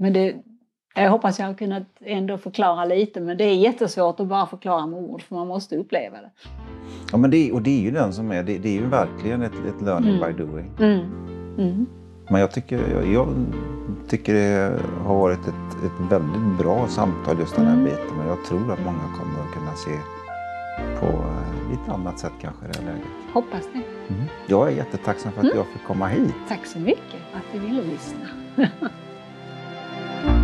Men det, jag hoppas jag har kunnat ändå förklara lite men det är jättesvårt att bara förklara med ord för man måste uppleva det. Ja, men det, och det är ju den som är, det, det är ju verkligen ett, ett learning Mm. by doing. Mm. Mm. Men jag tycker, jag, jag tycker det har varit ett, ett väldigt bra samtal just den här Mm. biten och jag tror att många kommer att kunna se på eh, lite annat sätt kanske i det här läget. Hoppas det. Jag är jättetacksam för att Mm. jag fick komma hit. Tack så mycket att du ville lyssna. (laughs)